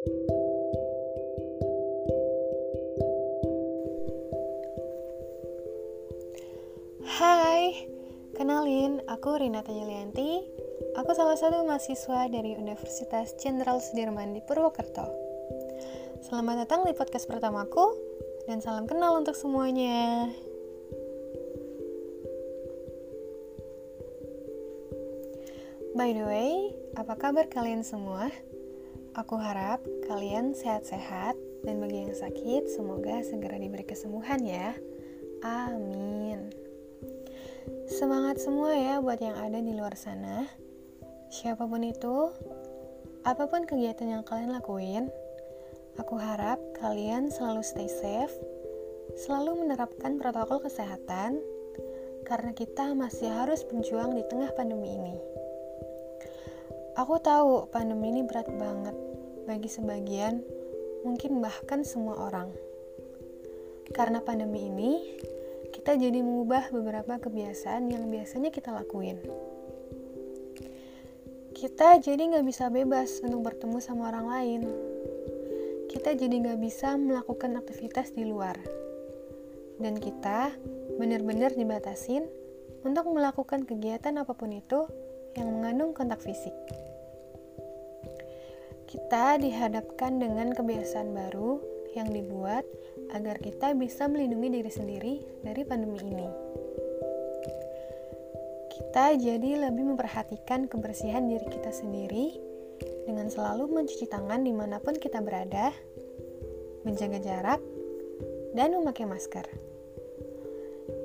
Hai, kenalin, aku Rina Tanyalianti. Aku salah satu mahasiswa dari Universitas Jenderal Sudirman di Purwokerto. Selamat datang di podcast pertamaku, dan salam kenal untuk semuanya. By the way, apa kabar kalian semua? Aku harap kalian sehat-sehat dan bagi yang sakit semoga segera diberi kesembuhan ya. Amin. Semangat semua ya buat yang ada di luar sana. Siapa pun itu, apa pun kegiatan yang kalian lakuin, aku harap kalian selalu stay safe, selalu menerapkan protokol kesehatan, karena kita masih harus berjuang di tengah pandemi ini. Aku tahu pandemi ini berat banget bagi sebagian, mungkin bahkan semua orang. Karena pandemi ini, kita jadi mengubah beberapa kebiasaan yang biasanya kita lakuin. Kita jadi nggak bisa bebas untuk bertemu sama orang lain. Kita jadi nggak bisa melakukan aktivitas di luar. Dan kita benar-benar dibatasin untuk melakukan kegiatan apa pun itu yang mengandung kontak fisik kita dihadapkan dengan kebiasaan baru yang dibuat agar kita bisa melindungi diri sendiri dari pandemi ini. Kita jadi lebih memperhatikan kebersihan diri kita sendiri dengan selalu mencuci tangan di mana pun kita berada, menjaga jarak, dan memakai masker.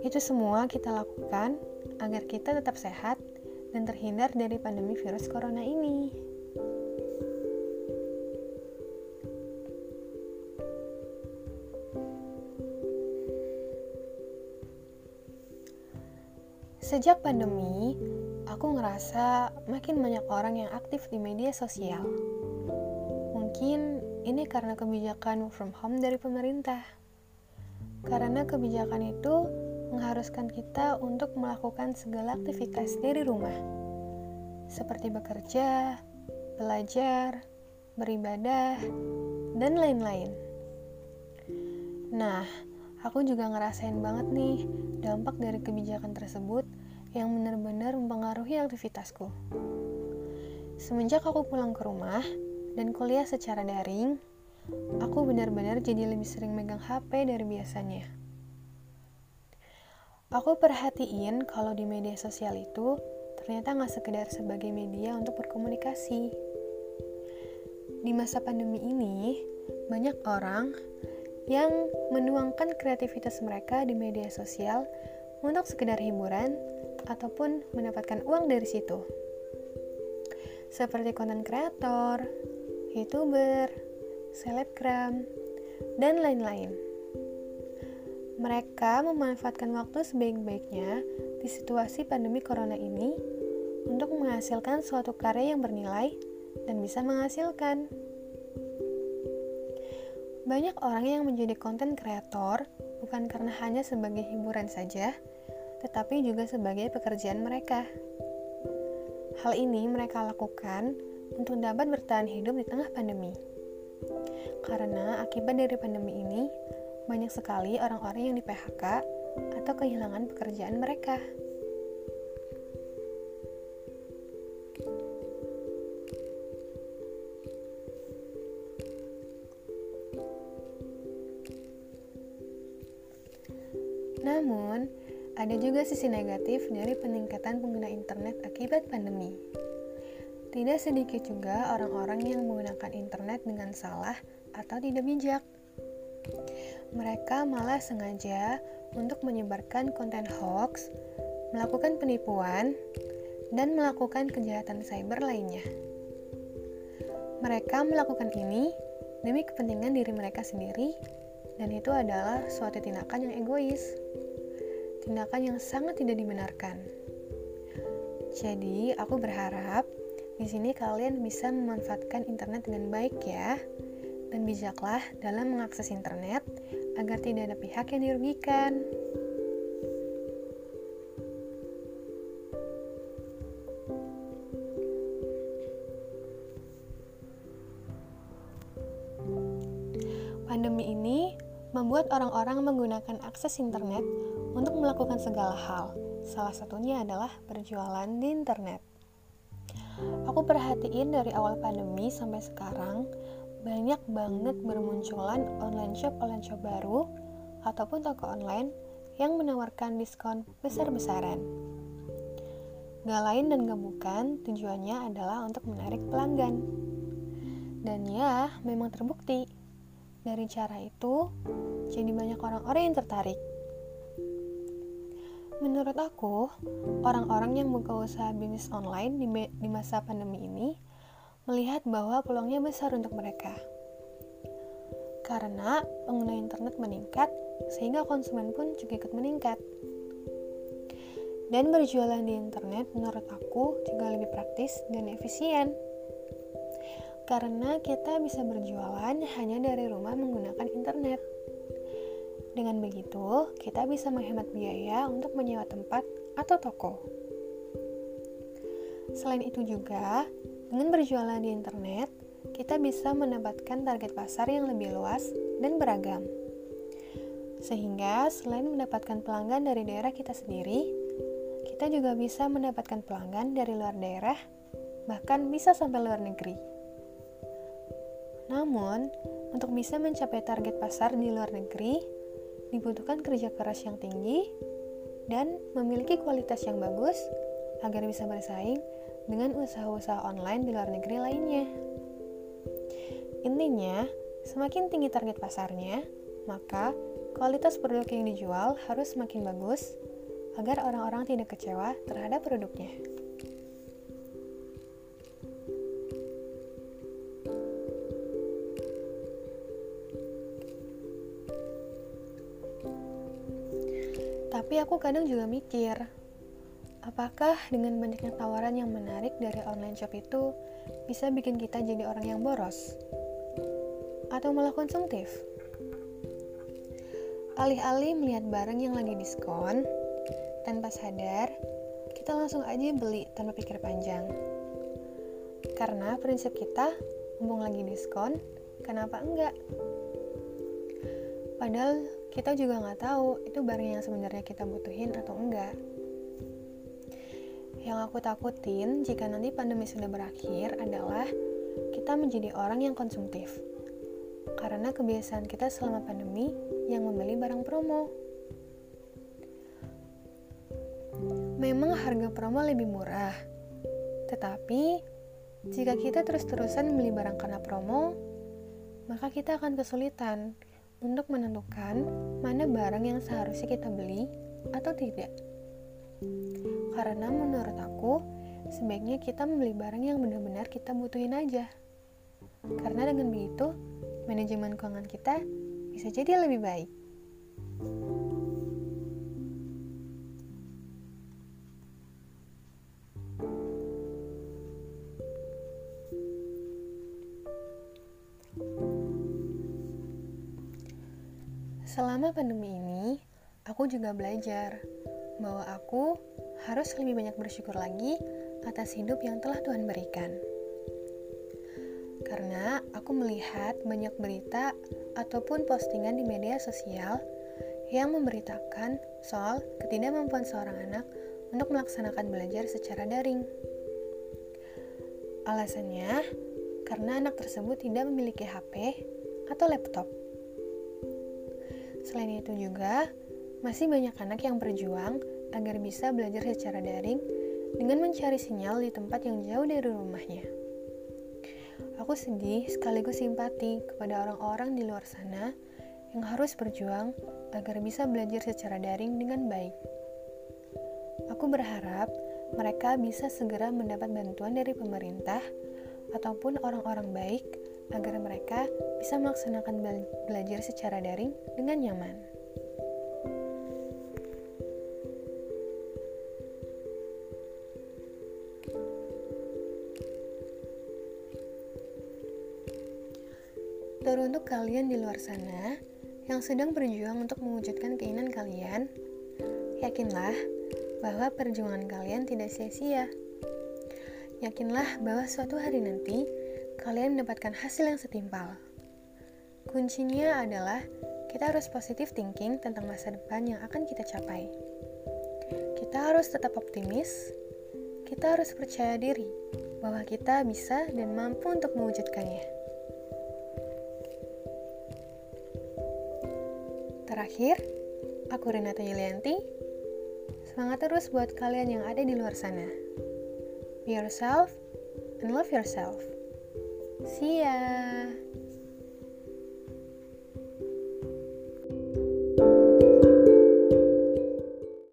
Itu semua kita lakukan agar kita tetap sehat dan terhindar dari pandemi virus corona ini. Sejak pandemi, aku ngerasa makin banyak orang yang aktif di media sosial. Mungkin ini karena kebijakan from home dari pemerintah. Karena kebijakan itu mengharuskan kita untuk melakukan segala aktivitas dari rumah. Seperti bekerja, belajar, beribadah, dan lain-lain. Nah, Aku juga ngerasain banget nih dampak dari kebijakan tersebut yang benar-benar mempengaruhi aktivitasku. Semenjak aku pulang ke rumah dan kuliah secara daring, aku benar-benar jadi lebih sering megang HP dari biasanya. Aku perhatiin kalau di media sosial itu ternyata nggak sekedar sebagai media untuk berkomunikasi. Di masa pandemi ini, banyak orang yang menuangkan kreativitas mereka di media sosial untuk sekedar hiburan ataupun mendapatkan uang dari situ. Seperti konten kreator, youtuber, selebgram, dan lain-lain. Mereka memanfaatkan waktu sebaik-baiknya di situasi pandemi corona ini untuk menghasilkan suatu karya yang bernilai dan bisa menghasilkan. Banyak orang yang menjadi konten kreator bukan karena hanya sebagai hiburan saja, tetapi juga sebagai pekerjaan mereka. Hal ini mereka lakukan untuk dapat bertahan hidup di tengah pandemi. Karena akibat dari pandemi ini, banyak sekali orang-orang yang di PHK atau kehilangan pekerjaan mereka. Namun, ada juga sisi negatif dari peningkatan pengguna internet akibat pandemi. Tidak sedikit juga orang-orang yang menggunakan internet dengan salah atau tidak bijak. Mereka malah sengaja untuk menyebarkan konten hoax, melakukan penipuan, dan melakukan kejahatan cyber lainnya. Mereka melakukan ini demi kepentingan diri mereka sendiri, dan itu adalah suatu tindakan yang egois tindakan yang sangat tidak dibenarkan. Jadi, aku berharap di sini kalian bisa memanfaatkan internet dengan baik ya. Dan bijaklah dalam mengakses internet agar tidak ada pihak yang dirugikan. Pandemi ini membuat orang-orang menggunakan akses internet untuk melakukan segala hal. Salah satunya adalah berjualan di internet. Aku perhatiin dari awal pandemi sampai sekarang, banyak banget bermunculan online shop online shop baru ataupun toko online yang menawarkan diskon besar-besaran. Gak lain dan gak bukan tujuannya adalah untuk menarik pelanggan. Dan ya, memang terbukti dari cara itu, jadi banyak orang-orang yang tertarik. Menurut aku, orang-orang yang buka usaha bisnis online di, di masa pandemi ini melihat bahwa peluangnya besar untuk mereka. Karena pengguna internet meningkat, sehingga konsumen pun juga ikut meningkat. Dan berjualan di internet menurut aku juga lebih praktis dan efisien karena kita bisa berjualan hanya dari rumah menggunakan internet. Dengan begitu, kita bisa menghemat biaya untuk menyewa tempat atau toko. Selain itu juga, dengan berjualan di internet, kita bisa mendapatkan target pasar yang lebih luas dan beragam. Sehingga selain mendapatkan pelanggan dari daerah kita sendiri, kita juga bisa mendapatkan pelanggan dari luar daerah, bahkan bisa sampai luar negeri. Namun, untuk bisa mencapai target pasar di luar negeri, dibutuhkan kerja keras yang tinggi dan memiliki kualitas yang bagus agar bisa bersaing dengan usaha-usaha online di luar negeri lainnya. Intinya, semakin tinggi target pasarnya, maka kualitas produk yang dijual harus semakin bagus agar orang-orang tidak kecewa terhadap produknya. Tapi aku kadang juga mikir, apakah dengan banyaknya tawaran yang menarik dari online shop itu bisa bikin kita jadi orang yang boros? Atau malah konsumtif? Alih-alih melihat barang yang lagi diskon, tanpa sadar, kita langsung aja beli tanpa pikir panjang. Karena prinsip kita, mumpung lagi diskon, kenapa enggak? Padahal kita juga nggak tahu itu barang yang sebenarnya kita butuhin atau enggak. Yang aku takutin jika nanti pandemi sudah berakhir adalah kita menjadi orang yang konsumtif. Karena kebiasaan kita selama pandemi yang membeli barang promo. Memang harga promo lebih murah. Tetapi jika kita terus-terusan membeli barang karena promo, maka kita akan kesulitan untuk menentukan mana barang yang seharusnya kita beli atau tidak. Karena menurut aku, sebaiknya kita membeli barang yang benar-benar kita butuhin aja. Karena dengan begitu, manajemen keuangan kita bisa jadi lebih baik. Selama pandemi ini, aku juga belajar bahwa aku harus lebih banyak bersyukur lagi atas hidup yang telah Tuhan berikan. Karena aku melihat banyak berita ataupun postingan di media sosial yang memberitakan soal ketidakmampuan seorang anak untuk melaksanakan belajar secara daring. Alasannya, karena anak tersebut tidak memiliki HP atau laptop. Selain itu juga, masih banyak anak yang berjuang agar bisa belajar secara daring dengan mencari sinyal di tempat yang jauh dari rumahnya. Aku sedih sekaligus simpati kepada orang-orang di luar sana yang harus berjuang agar bisa belajar secara daring dengan baik. Aku berharap mereka bisa segera mendapat bantuan dari pemerintah ataupun orang-orang baik agar mereka bisa melaksanakan belajar secara daring dengan nyaman. Teruntuk kalian di luar sana yang sedang berjuang untuk mewujudkan keinginan kalian, yakinlah bahwa perjuangan kalian tidak sia-sia. Yakinlah bahwa suatu hari nanti kalian mendapatkan hasil yang setimpal. Kuncinya adalah kita harus positive thinking tentang masa depan yang akan kita capai. Kita harus tetap optimis, kita harus percaya diri bahwa kita bisa dan mampu untuk mewujudkannya. Terakhir, aku Renata Yulianti. Semangat terus buat kalian yang ada di luar sana. Be yourself and love yourself. See ya.